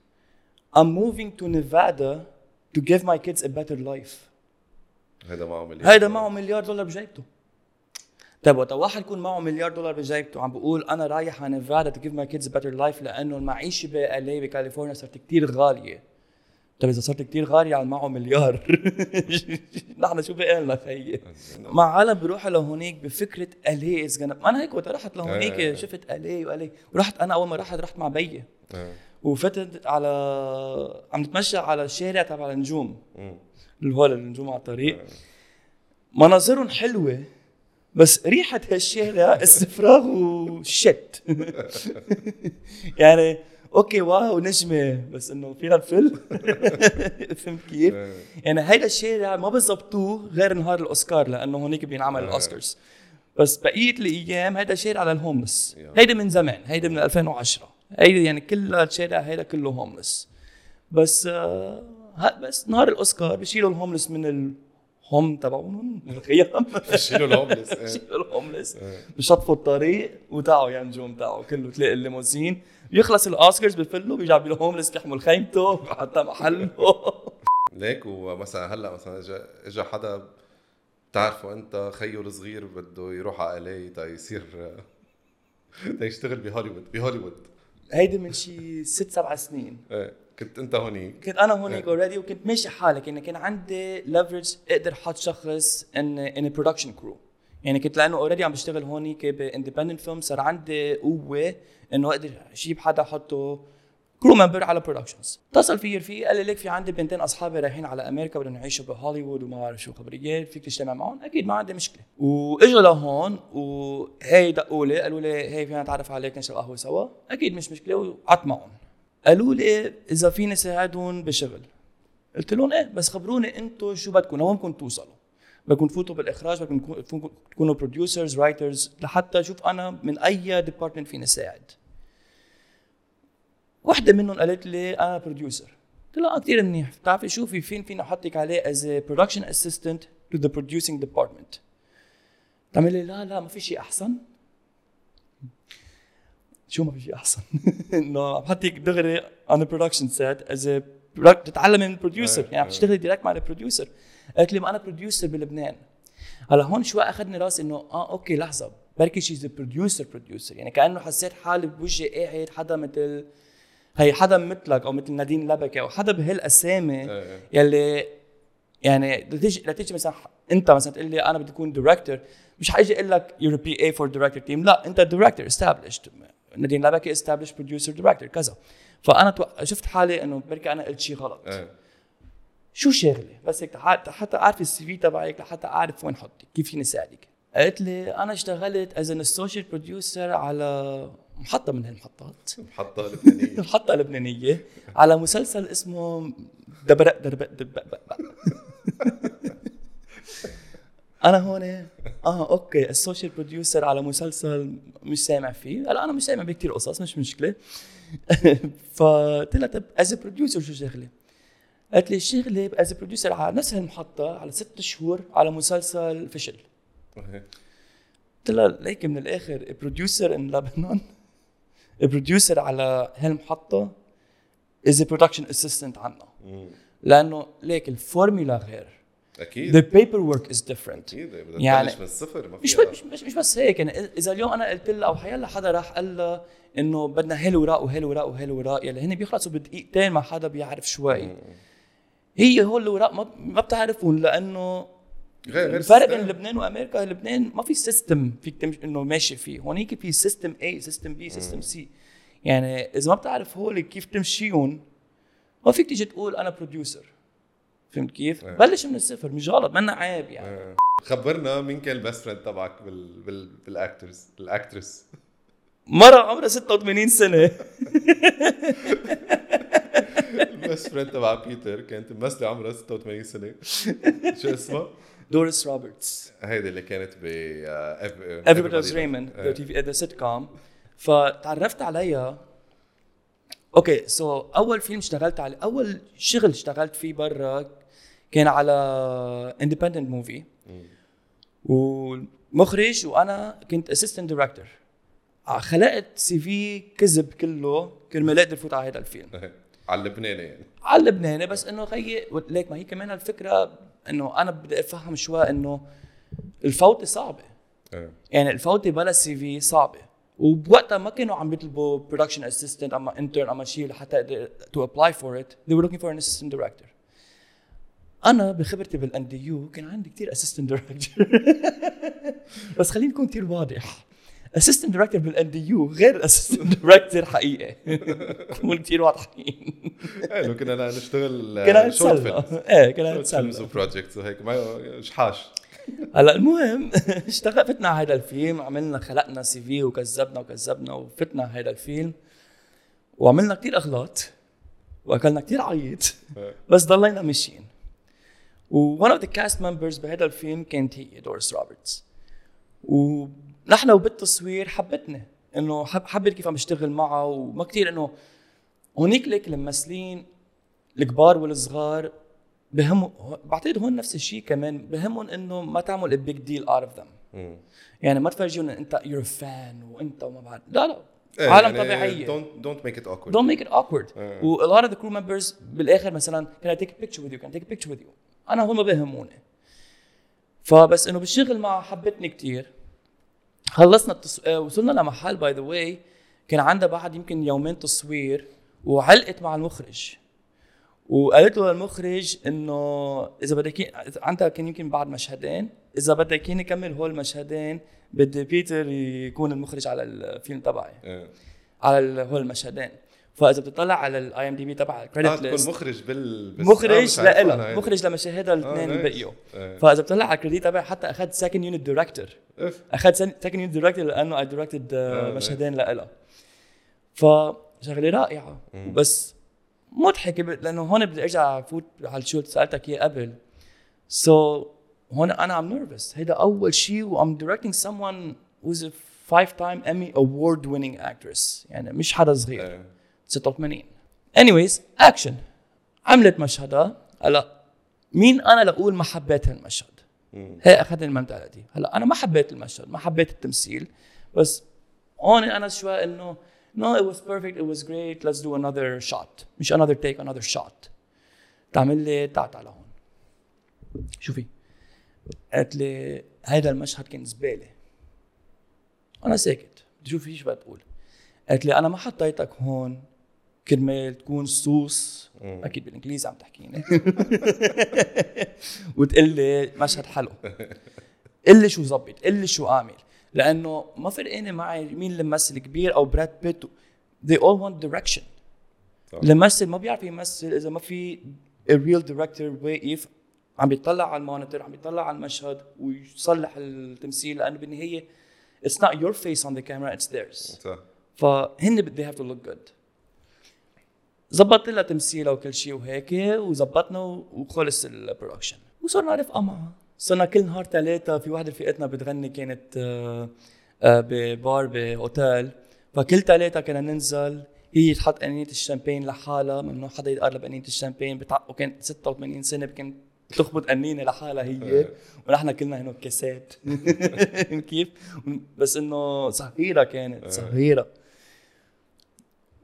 I'm moving to Nevada to give my kids a better life. هيدا معه مليون هيدا معه مليار دولار بجايبته طيب وقت واحد يكون معه مليار دولار بجايبته عم بقول أنا رايح على نيفادا to give my kids a better life لأنه المعيشة بالي بكاليفورنيا صارت كتير غالية. طيب إذا صارت كتير غاليه على معه مليار. نحن شو بقى لنا خيي؟ مع عالم بيروحوا لهونيك بفكرة آلي. از ما أنا هيك وقت رحت لهونيك آه. شفت آلي وآلي. ورحت أنا أول ما رحت رحت مع بيي. آه. وفتت على عم نتمشى على الشارع تبع النجوم. اللي هو النجوم على الطريق. مناظرهم حلوة بس ريحة هالشارع استفراغ وشت. يعني okay wow نجمة بس إنه فينا الفل فهمت كيف؟ يعني هيدا الشارع ما بزبطوه غير نهار الأوسكار لأنه هونيك بينعمل آه. الأوسكارز. بس بقية الأيام هيدا شارع على ال homeless. هيدا من زمان هيدا من 2010 هيدا يعني كل الشارع هيدا كله homeless بس آه بس نهار الأوسكار بشيلوا ال homeless من ال home تبعهم. من الخيام. شيلوا ال homeless. شيلوا ال homeless إيه. بشطفوا الطريق وتعوا ينجوا تاعوا كله تلاقي الليموزين. بيخلص الأوسكارز بفلوا بيرجع بال homeless بيحمل خيمته حتى محله. ليك ومثلا هلأ مثلا اجى اجى حدا بتعرفه أنت خيه الصغير بده يروح على ال L.A. تا يصير تا يشتغل بهوليوود بهوليوود. هيدي من شي ست سبع سنين. إيه. كنت أنت هونيك. كنت أنا هونيك. already وكنت ماشي حالي كان كان عندي leverage أقدر أحط شخص in in production crew يعني كنت لأنه already عم بشتغل هونيك ب independent film صار عندي قوة إنه أقدر أجيب حدا أحطه crew member على productions اتصل في رفيق قال لي ليك في عندي بنتين أصحابي رايحين على أمريكا بدهم يعيشوا بهوليوود وما بعرف شو خبريات فيك تجتمع معهم؟ أكيد ما عندي مشكلة. وإجوا لهون وهي دقوا لي قالوا لي هي فينا نتعرف عليك نشرب قهوة سوا. أكيد مش مشكلة وقعدت معهم. قالوا لي إذا فيني ساعدهم بشغل. قلت لهم إيه بس خبروني أنتم شو بدكم لوين بدكم توصلوا؟ بدكم تفوتوا بالإخراج بدكم تكونوا- producers writers لحتى أشوف أنا من أي department فيني ساعد. وحده منهم قالت لي أنا producer قلت لها آه كثير منيح. بتعرفي شوفي فين فيني أحطك عليه as production assistant to the producing department تعمل لي لا لا ما في شيء أحسن. شو ما في شيء أحسن. إنه عم بحطك دغري set as a product- تتعلمي من ال producer إيه، يعني عم إيه. تشتغلي direct مع ال producer قالت لي ما أنا producer بلبنان. هلأ هون شوي أخذني راسي إنه آه okay لحظة. بركي she's producer producer يعني كأنه حسيت حالي بوجهي قاعد حدا مثل هي حدا مثلك أو مثل نادين لبكه أو حدا بهالاسامي إيه. يلي يعني لتيجي لتيجي مثلا أنت مثلا تقول لي أنا بدي أكون director مش هاجي أقول لك you're PA for director team لا أنت director established نادين لبكه established producer director كذا. فأنا توق- شفت حالي إنه بركي أنا قلت شيء غلط. إيه. شو شغلي بس هيك حتى أعرف ال CV تبعك لحتى أعرف وين حطك كيف فيني ساعدك. قالت لي أنا اشتغلت as an associate producer على محطة من هالمحطات. محطة لبنانية. محطة لبنانية على مسلسل اسمه دبرق دربق دبق بق بق. أنا هون آه okay associate producer على مسلسل مش سامع فيه. هلأ أنا مش سامع بكثير قصص مش مشكلة. فقلت لها طب as producer شو شغلي؟ قالت لي شغلي as producer على نفس هالمحطة على ست شهور على مسلسل فشل. إيه. قلت لها ليك من الآخر producer in لبنان producer على هالمحطة as production assistant عنا. لأنه ليك الفورمولا غير. أكيد. The paperwork is different. أكيد. يعني- من الصفر ما مش مش مش, مش بس هيك يعني إذا اليوم أنا قلت لها أو حيلا حدا راح قال لها إنه بدنا وراق وهول الوراق يلي هن بيخلصوا بدقيقتين مع حدا بيعرف شوي. مم. هي هول الوراق ما ما بتعرفهم لأنه غير غير الفرق بين. لبنان وأمريكا لبنان ما في system فيك تمشي إنه ماشي فيه. هونيك في system A system B system C يعني إذا ما بتعرف هول كيف تمشيهم ما فيك تيجي تقول أنا producer فهمت كيف؟ إيه. بلش من الصفر مش غلط منا عيب يعني إيه. خبرنا مين كان ال best friend تبعك بال بال بال actors ال actress مرة عمرها 86 سنة ال best friend تبع بيتر كانت ممثلة عمرها 86 سنة شو اسمها؟ دوريس روبرتس هيدي اللي كانت ب آه، إيه. the the sitcom فتعرفت عليها okay so أول فيلم اشتغلت عليه أول شغل اشتغلت فيه برا كان على independent movie. والمخرج وأنا كنت assistant director خلقت CV كذب كله كرمال أقدر فوت على هذا الفيلم. على اللبناني يعني على اللبناني بس إنه خيي ليك ما هي كمان الفكرة إنه أنا بدي أفهم شوي إنه الفوتة صعبة إيه. يعني الفوتة بلا CV صعبة وبوقتها ما كانوا عم بيطلبوا production assistant أما intern أما شيء لحتى to apply for it they were looking for an assistant director أنا بخبرتي بال NDU كان عندي كثير assistant director بس خليني نكون كثير واضح. assistant director بال NDU غير assistant director حقيقي نكون كثير واضحين. إيه كنا نشتغل كنا شورت نتسلى إيه كنا نتسلى. و projects وهيك. ما شحاش هلأ المهم اشتغل فتنا على هذا الفيلم عملنا خلقنا CV وكذبنا وكذبنا وفتنا على هذا الفيلم. وعملنا كثير اغلاط وأكلنا كثير عيط إيه. بس ضلينا ماشيين. و one of the cast members بهذا الفيلم كانت هي دوريس روبرتس. ونحن وبالتصوير حبتني إنه حب حبت كيف عم بشتغل معها وما كتير إنه هونيك ليك الممثلين الكبار والصغار بهمهم بعتقد هون نفس الشيء كمان بهمهم إنه ما تعمل big deal out of them. يعني ما تفرجيهم انت you're a fan وأنت وما بعد. لا لا. إيه، عالم يعني طبيعية. don't don't make it awkward. Don't make it awkward. إيه. و a lot of the crew members بالآخر مثلا can I take a picture with you? Can I take a picture with you? أنا ما بيهموني فبس إنه بالشغل معها حبتني كتير. خلصنا التص... آه، وصلنا لمحل by the way كان عندها بعد يمكن يومين تصوير وعلقت مع المخرج. وقالت له للمخرج إنه إذا بدك عندها كان يمكن بعد مشهدين إذا بدك إياني كمل هول المشهدين بدي بيتر يكون المخرج على الفيلم تبعي. إيه. على هول المشهدين. فإذا بتطلع على ال IMDb تبع ال credit تكون ليست مخرج بال آه، مخرج أنا لإلها. مخرج لمشاهدها الاثنين آه، اللي. بقيوا إيه. فإذا بتطلع على ال credit تبعي حتى أخذ second unit director أخذ second unit director لأنه I directed آه، مشهدين لإلها. فشغله رائعة. بس مضحكة لأنه هون بدي أرجع أفوت على شو سألتك إياه قبل. so so, هون أنا I'm nervous هيدا أول شيء و I'm directing someone who's a five time Emmy award winning actress. يعني مش حدا صغير. 86 anyways action عملت مشهدها هلا مين أنا لأقول ما حبيت هالمشهد. هي اخذ ال mentality هلا أنا ما حبيت المشهد ما حبيت التمثيل بس هون أنا شوي إنه no it was perfect it was great let's do another shot. مش another take another shot. تعمل لي تعال تعال هون. شوفي قالت لي هذا المشهد كان زبالة. أنا ساكت. بدي أشوف إيش بدها تقول قالت لي أنا ما حطيتك هون. كرمال تكون صوص. مم. أكيد بالإنجليزي عم تحكيني وتقول لي مشهد حلو. قل لي شو زبط قل لي شو اعمل لأنه ما فرقانه معي مين الممثل كبير أو براد بيت. They all want direction. الممثل ما بيعرف يمثل إذا ما في a real director واقف عم بيطلع على المونيتور عم بيطلع على المشهد ويصلح التمثيل. لأنه بالنهاية it's not your face on the camera it's theirs. صح. فهن they have to look good. زبطت لها تمثيلها وكل شيء وهيك وزبطنا وخلص ال production وصرنا رفقه معها صرنا كل نهار ثلاثة في وحدة رفيقتنا بتغني كانت آه، آه، ببار باوتيل فكل ثلاثة كنا ننزل هي تحط أنية الشامبين لحالها ممنوع حدا يقرب أنية الشامبين بتع... وكانت 86 سنة كانت تخبط أنينة لحالها هي. ونحن كلنا هنا كاسات. كيف؟ بس إنه صغيرة كانت صغيرة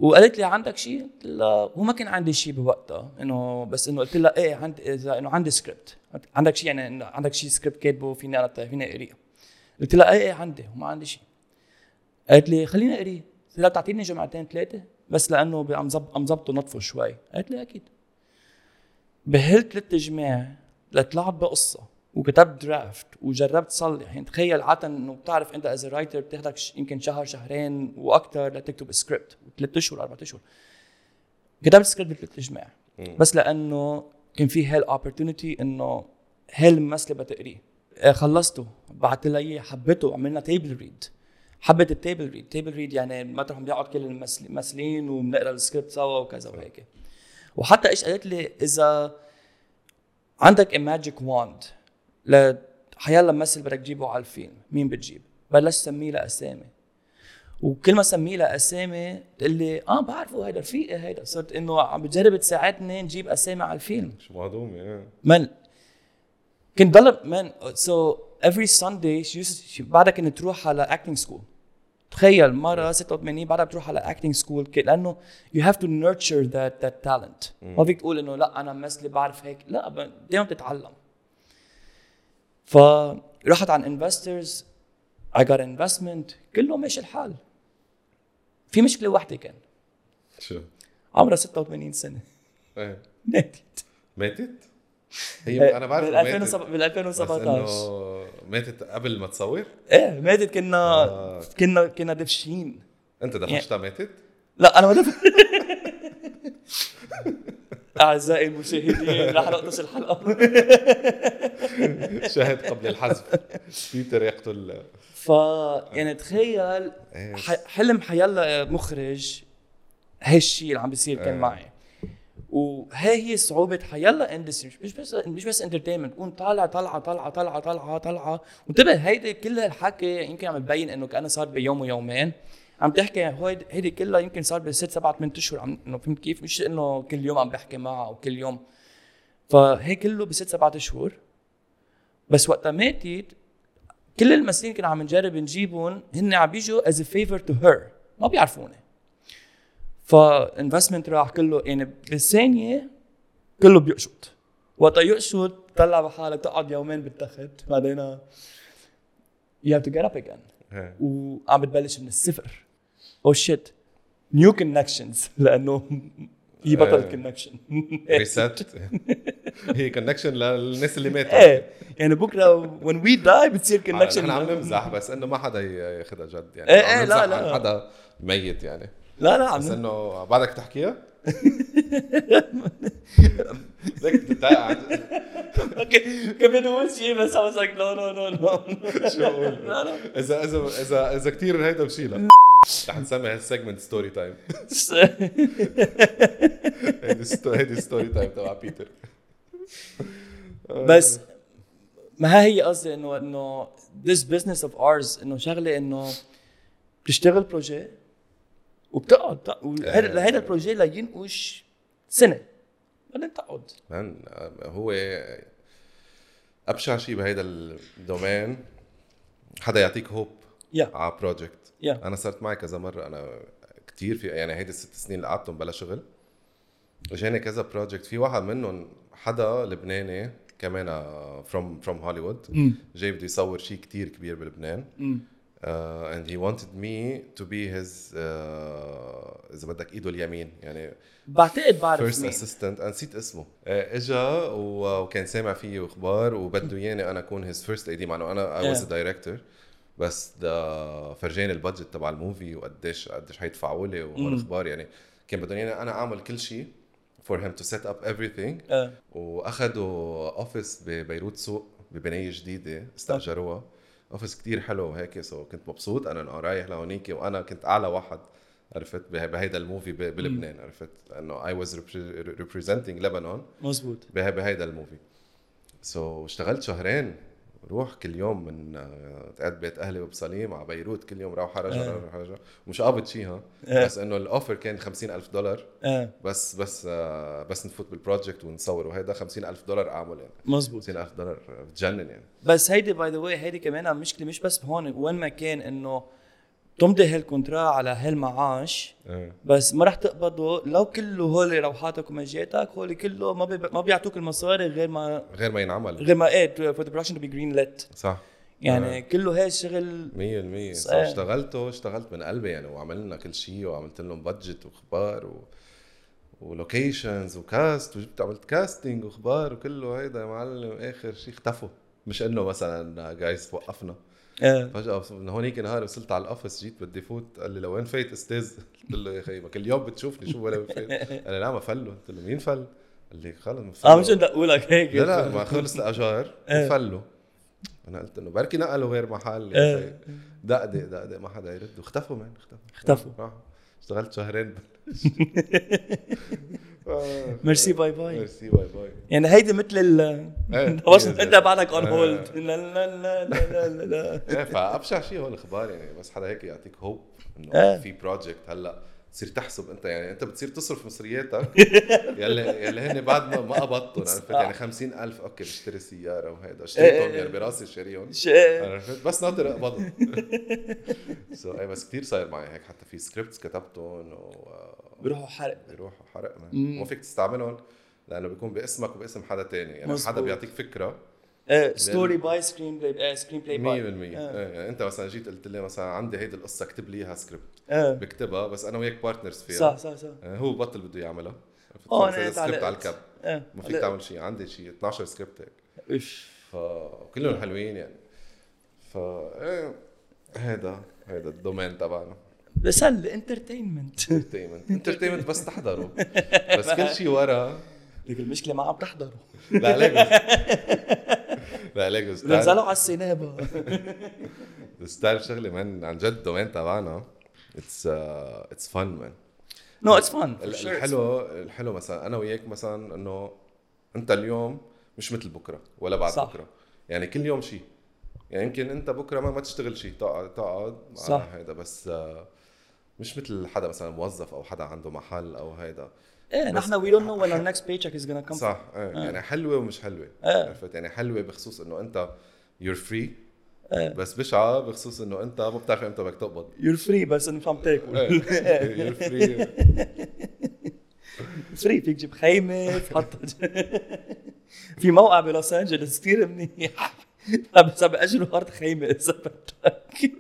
وقالت لي عندك شيء؟ قلت لها هو ما كان عندي شيء بوقتها إنه بس إنه قلت لها إيه عندي إذا إنه عندي سكريبت عندك شيء يعني عندك شيء سكريبت كاتبه فيني أنا فيني أقريه. قلت لها إيه إيه عندي وما عندي شيء قالت لي خليني أقريه. قلت لها بتعطيني جمعتين ثلاثة بس لأنه عم عم ظبطه نطفه شوي. قالت لي أكيد. بهالثلاث جماع لطلعت بقصة. وكتبت draft وجربت صلح يعني تخيل عادة إنه بتعرف أنت as a writer بتاخدك يمكن شهر شهرين وأكثر لتكتب سكريبت ثلاث أشهر أربع أشهر. كتبت سكريبت بثلاث جماع بس لأنه كان في هال opportunity إنه هالممثله بتقريه آه، خلصته بعت لها إياه حبيته عملنا table read حبت ال table read table read يعني مطرح بيقعد كل الممثل- الممثلين وبنقرأ السكريبت سوا وكذا وهيك. وحتى إيش قالت لي إذا عندك magic wand لحيلا ممثل بدك تجيبه على الفيلم. مين بتجيب؟ بلش سميه له اسامي وكل ما سميه له اسامي تقول لي آه بعرفه هيدا رفيقي هيدا. صرت إنه عم بتجرب تساعدني نجيب اسامي على الفيلم. شو مهضومه إيه. من؟ كنت ضل من؟ so every Sunday بعدها كنت تروح على acting school تخيل مرة 86 بعدها بتروح على acting school لأنه you have to nurture that that talent ما فيك تقول إنه لا أنا ممثله بعرف هيك. لا دايما بتتعلم. فرحت عن investors I got investment كله ماشي الحال. في مشكلة واحدة كان. شو؟ عمرها 86 سنة. إيه. ماتت. ماتت؟ هي أنا بعرف بال إنه ماتت. 2007 بال بس 2017 إنه ماتت قبل ما تصور؟ إيه ماتت كنا آه. كنا كنا دفشين أنت دفشتها ماتت؟ لا أنا ما دف أعزائي المشاهدين رح نقطش الحلقة. شاهد قبل الحذف. بيتر يقتل. ف يعني تخيل حلم حيلا مخرج هالشيء اللي عم بيصير كان إيه. معي. وهي هي صعوبة حيلا industry مش بس مش بس entertainment تكون طالع طالعة طالعة طالعة طالعة طالعة وانتبه هيدي كل الحكي يمكن عم تبين إنه كأنه صار بيوم ويومين. عم تحكي هيدي هيدي كلها يمكن صار بست سبعة ثمان أشهر عم إنه فهمت كيف؟ مش إنه كل يوم عم بحكي معها أو كل يوم. فهي كله بست سبعة أشهر. بس وقتها ماتت كل الممثلين كنا عم نجرب نجيبهم هن عم بيجوا as favor to her ما بيعرفوني. ف investment راح كله يعني بالثانية كله بيقشط. وقتها يقشط طلع بحالك تقعد يومين بالتخت بعدين you have to get up again. إيه. وعم بتبلش من الصفر. oh shit new connections لأنه هي بطل إيه. connection rest هي connection للناس اللي ماتوا. إيه. يعني بكرة when we die بتصير connection نحن عم نمزح بس إنه ما حدا ياخذها جد. يعني عم إيه، لا، لا. حدا ميت يعني. لا لا عم بس إنه بعدك تحكيها؟ ليك بتتضايق كان بدي أقول شيء بس I was like no no no no. شو أقول؟ لا لا. اذا اذا اذا إذا كثير هيدا بشيلها. رح نسمي هال segment story time هيدي sto- هيدي story time تبع بيتر. بس ما هي قصدي انه إنه this business of ours إنه شغلة إنه بتشتغل projet وبتقعد. لهيدا ال projet لينقش سنة. بعدين تقعد. هو ابشع شيء بهيدا ال domaine حدا يعطيك hope يا على project يا أنا صرت معي كذا مرة أنا كتير في يعني هيدي الست سنين اللي قعدتهم بلا شغل. اجاني كذا project في واحد منهم حدا لبناني كمان from from هوليوود جاي بده يصور شيء كتير كبير بلبنان. uh, and he wanted me to be his uh, إذا بدك إيده اليمين يعني بعتقد بعرف فيرست اسيستنت نسيت اسمه. آه، إجا وكان سامع فيي أخبار وبده إياني أنا أكون his first AD مع انه أنا I was Yeah. director بس ده فرجاني ال budget تبع ال movie وقديش قديش حيدفعوا لي والاخبار يعني كان بدهم اياني أنا أعمل كل شيء for him to set up everything. آه. واخذوا office ببيروت سوق ببناية جديدة استأجروها. office كتير حلو وهيك so كنت مبسوط. أنا إنه رايح لهونيك وأنا كنت أعلى واحد عرفت؟ به- بهيدا ال movie بلبنان عرفت؟ لأنه I was representing لبنان مزبوط به- بهيدا ال movie. so اشتغلت شهرين. روح كل يوم من آه، تقعد بيت أهلي ببصليم على بيروت كل يوم روح رجع آه. روح رجع ومش قابض شيء ها آه. بس إنه ال offer كان 50 ألف دولار. آه. بس بس آه، بس نفوت بال project ونصور. وهيدا 50 ألف دولار أعمل يعني. مزبوط 50 ألف دولار بتجنن يعني. بس هيدي by the way هيدي كمان مشكلة مش بس هون. وين ما كان إنه تمضي هال contrat على هالمعاش آه. بس ما رح تقبضه. لو كله هول روحاتك ومجياتك هول كله ما بي ما بيعطوك المصاري غير ما غير ما ينعمل. غير ما إيه for the production to be green lit صح. يعني كله هاي الشغل 100% صح. اشتغلته اشتغلت من قلبي يعني وعملنا كل شيء وعملت لهم budget وأخبار و... و locations و cast وجبت عملت casting وأخبار وكله. هيدا يا معلم آخر شيء اختفوا. مش إنه مثلا جايز وقفنا. آه. فجأة من هونيك نهار وصلت على ال office جيت بدي فوت قال لي لوين فايت أستاذ. قلت له يا أخي ما كل يوم بتشوفني شو ولا فايت. قال لي لا ما فلوا. قلت له مين فل؟ قال لي خلص ما آه فلوا. مش ندقولك هيك. لا لا ما خلص الأجار. إيه. وفلوا أنا قلت إنه بركي نقلوا غير محل. أخي دقدق دقدق ما حدا يرد. واختفوا من اختفوا. اختفوا. اشتغلت شهرين. آه. merci bye bye merci bye bye يعني هيدي مثل ال إيه. انت بعدك on آه. hold لا لا لا لا لا لا إيه فأبشع شيء هو الإخبار يعني بس حدا هيك يعطيك hope إنه إيه. في project هلأ تصير تحسب أنت يعني أنت بتصير تصرف مصرياتك. يلي يلي هن بعد ما ما قبضتهم عرفت يعني 50000 okay بشتري سيارة وهيدا اشتريتهم إيه. يعني براسي شاريهم عرفت؟ بس ناطر أقبضهم. so I بس كثير صاير معي هيك حتى في scripts كتبتهم بيروحوا حرق. وبيروحوا حرق. مو فيك تستعملهم لأنه بيكون باسمك وباسم حدا تاني. يعني مزبوط. حدا بيعطيك فكرة ستوري باي سكرين بلاي سكرين بلاي 100% باي إيه، يعني أنت مثلا جيت قلت لي مثلا عندي هيدي القصة اكتب لي إياها سكريبت آه بكتبها بس أنا وياك partners فيها. صح صح صح. آه، هو بطل بده يعملها. آه أنا سكريبت على الكب آه ما فيك تعمل شيء. عندي شيء 12 سكريبت هيك. إيش؟ فكلهم حلوين يعني. ف إيه هيدا هيدا الدومين تبعنا. بس الانترتينمنت انترتينمنت انترتينمنت بس تحضروا. بس كل شيء ورا. لك المشكلة ما عم تحضروا. لا ليجوز لا ليجوز نزلوا على السينما ستايل شغلة مان عن جد الدومين تبعنا اتس اتس فن مان نو اتس فن ال- الحلو الحلو مثلا أنا وياك مثلا إنه أنت اليوم مش مثل بكرة ولا بعد صح. صح. بكرة. يعني كل يوم شيء يعني يمكن أنت بكرة ما, ما تشتغل شيء تقعد تقعد صح. هيدا. بس آه، مش مثل حدا مثلا موظف أو حدا عنده محل أو هيدا. إيه نحن we don't know when our next paycheck is gonna come صح إيه. يعني حلوة ومش حلوة. إيه. عرفت؟ يعني حلوة بخصوص إنه أنت you're free إيه. بس بشعة بخصوص إنه أنت ما بتعرف إمتى بدك تقبض. you're free بس إنه عم تاكل you're free free فيك تجيب خيمة تحط في موقع ب Los Angeles كثير منيح. بس عم بأجروا ارض خيمة إذا بدك.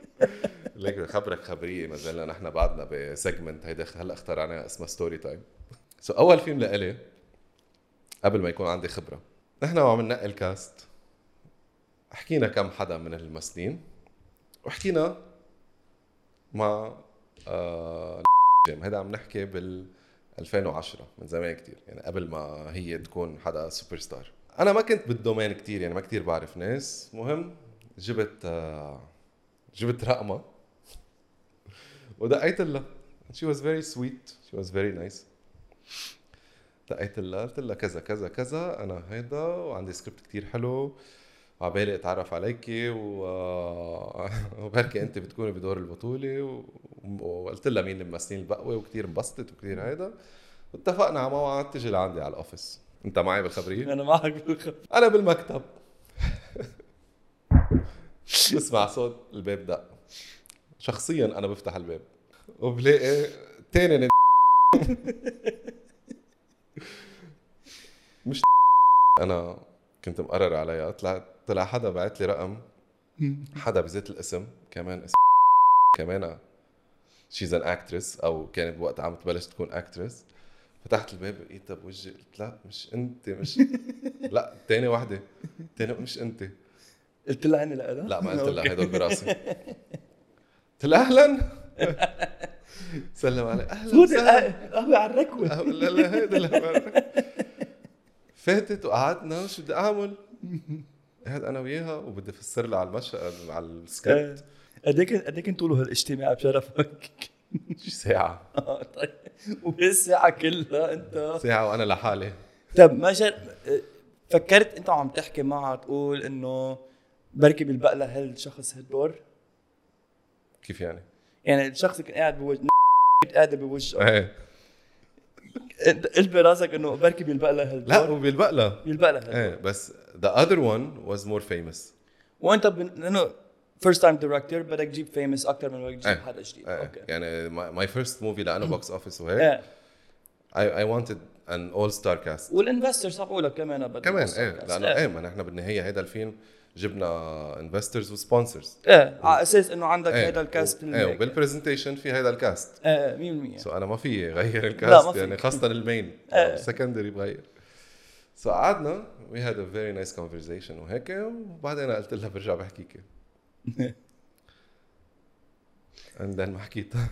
ليك خبرك خبرية ما زلنا نحن بعدنا ب segment هيدا هلأ اخترعناها اسمها story time so أول فيلم لإلي قبل ما يكون عندي خبرة. نحن وعم ننقي ال cast حكينا كم حدا من الممثلين وحكينا مع آه هيدا عم نحكي بال 2010 من زمان كتير. يعني قبل ما هي تكون حدا سوبر ستار أنا ما كنت بال domain كتير يعني ما كتير بعرف ناس. مهم جبت آه جبت رقمها. ودقيت لها. She was very sweet. She was very nice. دقيت لها قلت لها كذا كذا كذا أنا هيدا وعندي سكريبت كتير حلو وعبالي أتعرف عليكي و... وبركي انت بتكوني بدور البطولة و... وقلت لها مين الممثلين البقوة وكتير انبسطت وكتير هيدا واتفقنا على موعد تجي لعندي على الاوفيس أنت معي بالخبرية؟ أنا معك بالخبر أنا بالمكتب. بسمع صوت الباب دق. شخصيا أنا بفتح الباب وبلاقي تاني مش أنا كنت مقرر عليها طلع طلع حدا بعت لي رقم. حدا بذات الاسم. كمان اسم كمان she's an actress أو كانت بوقتها عم تبلش تكون actress فتحت الباب لقيتها بوجهي قلت لا مش أنت مش لا تاني وحده تاني مش أنت. قلت لها هني لها لا؟ ما قلت لها هدول براسي. قلت لها أهلا. سلم علي. أهلا فوت القهوه على الركوة. أه، لا لا هيدا لا فاتت وقعدنا شو بدي أعمل؟ قاعد أنا وياها وبدي أفسر لها على المشهد على السكريبت. قد إيه قد إيه كان طوله هالاجتماع بشرفك؟ شي ساعة. آه، طيب. وبالساعة كلها أنت. ساعة وأنا لحالي. طيب ما جر... فكرت أنت وعم تحكي معها تقول إنه بركي بيلبق لها هالشخص هالدور؟ كيف يعني؟ يعني الشخص كان قاعد بوجه قاعدة بوجهه. إيه. قلت براسك انه بركي بيلبق لها لا وبيلبق لها بيلبق لها. إيه بس the other one was more famous وانت. لأنه first time director بدك تجيب famous أكثر من بدك تجيب إيه. حدا جديد إيه okay يعني my, my first movie لأنه box office وهيك I, I wanted an all star cast. وال investors صعبوا لك كمان بدك كمان إيه. لأنه إيه. ما نحن بالنهاية هيدا الفيلم جبنا investors و sponsors إيه على أساس إنه عندك إيه هذا ال cast إيه وبال presentation في هيدا ال cast إيه 100% so أنا ما في غير ال cast. يعني خاصة ال main إيه. ال secondary بغير. so قعدنا we had a very nice conversation وهيك وبعدين قلت لها برجع بحكيك. and ما حكيتها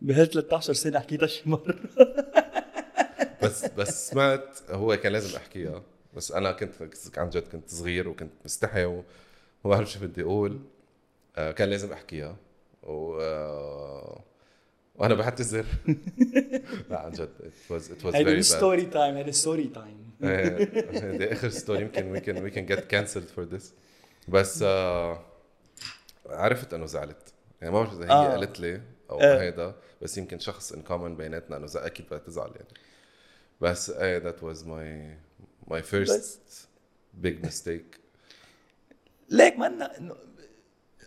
بهال 13 سنة حكيتها شي مرة. بس بس سمعت هو كان لازم احكيها بس أنا كنت عن جد كنت صغير وكنت مستحي وما بعرف شو بدي أقول. آه، كان لازم احكيها و آه، وأنا بعتذر. لا عن جد it was it was هيدي مش story time هيدي story time إيه، دي آخر story يمكن we can we can get cancelled for this. بس آه عرفت إنه زعلت. يعني ما بعرف إذا هي آه. قالت لي. أو إيه. هيدا بس يمكن شخص in common بيناتنا إنه زع- أكيد بدها تزعل يعني. بس إيه was my my first بس. big mistake. ليك منا إنه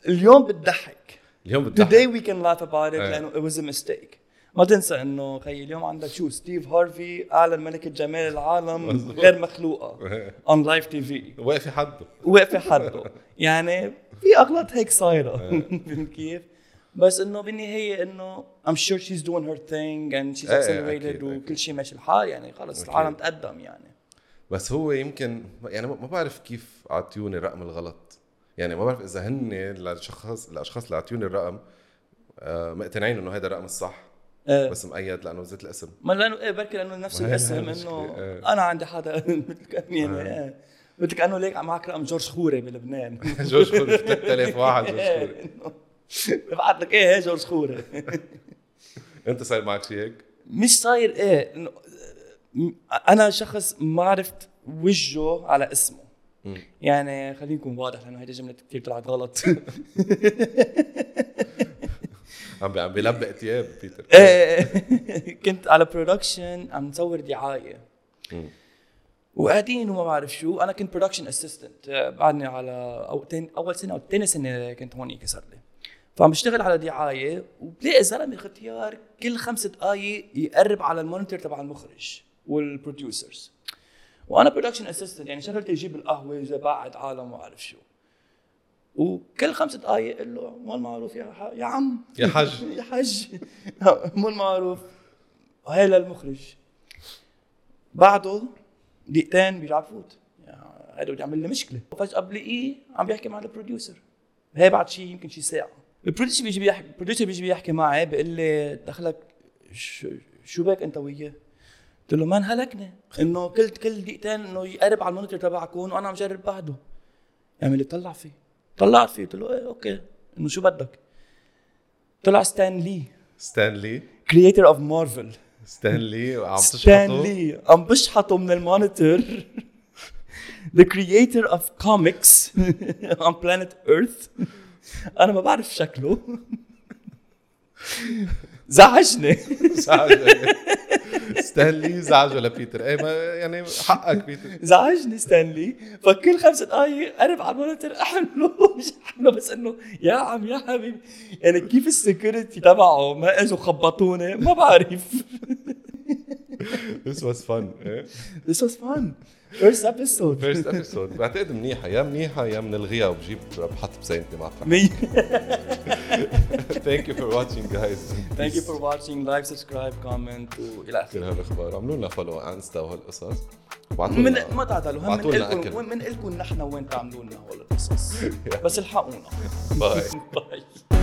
اليوم بتضحك. اليوم today بتضحك we can laugh about it إيه. لأنه it was a mistake. ما تنسى إنه خيي اليوم عندك شو؟ ستيف هارفي أعلن ملكه جمال العالم. غير مخلوقة. On live TV واقفة حده. واقفة حده. يعني في أغلاط هيك صايرة. فهمت كيف؟ بس إنه بالنهاية إنه I'm sure she's doing her thing and she's إيه، accelerated أكيد، وكل. شيء ماشي الحال يعني خلص أكيد. العالم تقدم يعني بس هو يمكن يعني ما بعرف كيف أعطيوني الرقم الغلط يعني ما بعرف إذا هن للشخص الاشخاص اللي اعطيوني الرقم آه، مقتنعين إنه هذا الرقم الصح إيه. بس مؤيد لأنه زيت الاسم ما لأنه إيه بركي لأنه نفس الاسم إنه إيه. أنا عندي حدا مثل كأن يعني إيه مثل كأنه ليك معك رقم جورج خوري بلبنان جورج خوري 3000 واحد جورج خوري ببعت لك إيه هي جورج خوري أنت صاير معك شيء هيك؟ مش صاير إيه. إنه م- أنا شخص ما عرفت وجهه على اسمه. يعني خلينا نكون واضح لأنه هيدي الجمله كثير طلعت غلط. عم عم بيلبق ثياب بيتر. إيه، كنت على production عم نصور دعاية. وقاعدين وما بعرف شو. أنا كنت production assistant بعدني على أو تين أول سنة أو ثاني سنة كنت هونيك صار لي. فعم بشتغل على دعاية وبلاقي زلمة ختيار كل خمس دقائق يقرب على ال monitor تبع المخرج وال producers. وأنا production assistant يعني شغلتي أجيب القهوة بعد عالم وما بعرف شو. وكل خمس دقائق أقول له مو المعروف يا ح... يا عم. يا حج يا حج مو المعروف. هاي للمخرج. بعده دقيقتين بيرجع بفوت. يعني هذا بده يعمل لي مشكلة. فجأة بلاقيه عم بيحكي مع ال producer. هي بعد شيء يمكن شي ساعة. ال producer بيجي بيحكي ال producer بيجي بيحكي معي بيقول لي دخلك شو, شو بك انت وياه؟ قلت له مان هلكني. إنه كل كل دقيقتين إنه يقرب على ال monitor تبعكم وأنا عم جرب بعده. يعمل لي طلع فيه. طلعت فيه. قلت له إيه okay. إنه شو بدك؟ طلع Stan Lee Stan Lee creator of Marvel Stan Lee وعم Stan تشحطه؟ لي عم بشحطه من ال monitor. The creator of comics on planet earth. أنا ما بعرف شكله. زعجني. زعجه Stan Lee زعجه لبيتر. إيه ما يعني حقك بيتر. زعجني Stan Lee. فكل خمس دقائق قرب على ال monitor أحمله. مش أحمله بس إنه يا عم يا حبيبي. يعني كيف ال security تبعه؟ ما إجوا خبطوني ما بعرف. This was fun إيه؟ This was fun. First episode. First episode بعتقد منيحة. يا منيحة يا بنلغيها وبجيب بحط بسينتي معك Me. Thank you for watching guys. Thank you for watching. Like subscribe comment وإلى كل اخره هالأخبار. عملوا لنا follow على انستا وهالقصص من ما تعتلوا هم من لكم. من لكم نحن وين تعملوا لنا هول القصص. بس الحقونا. باي باي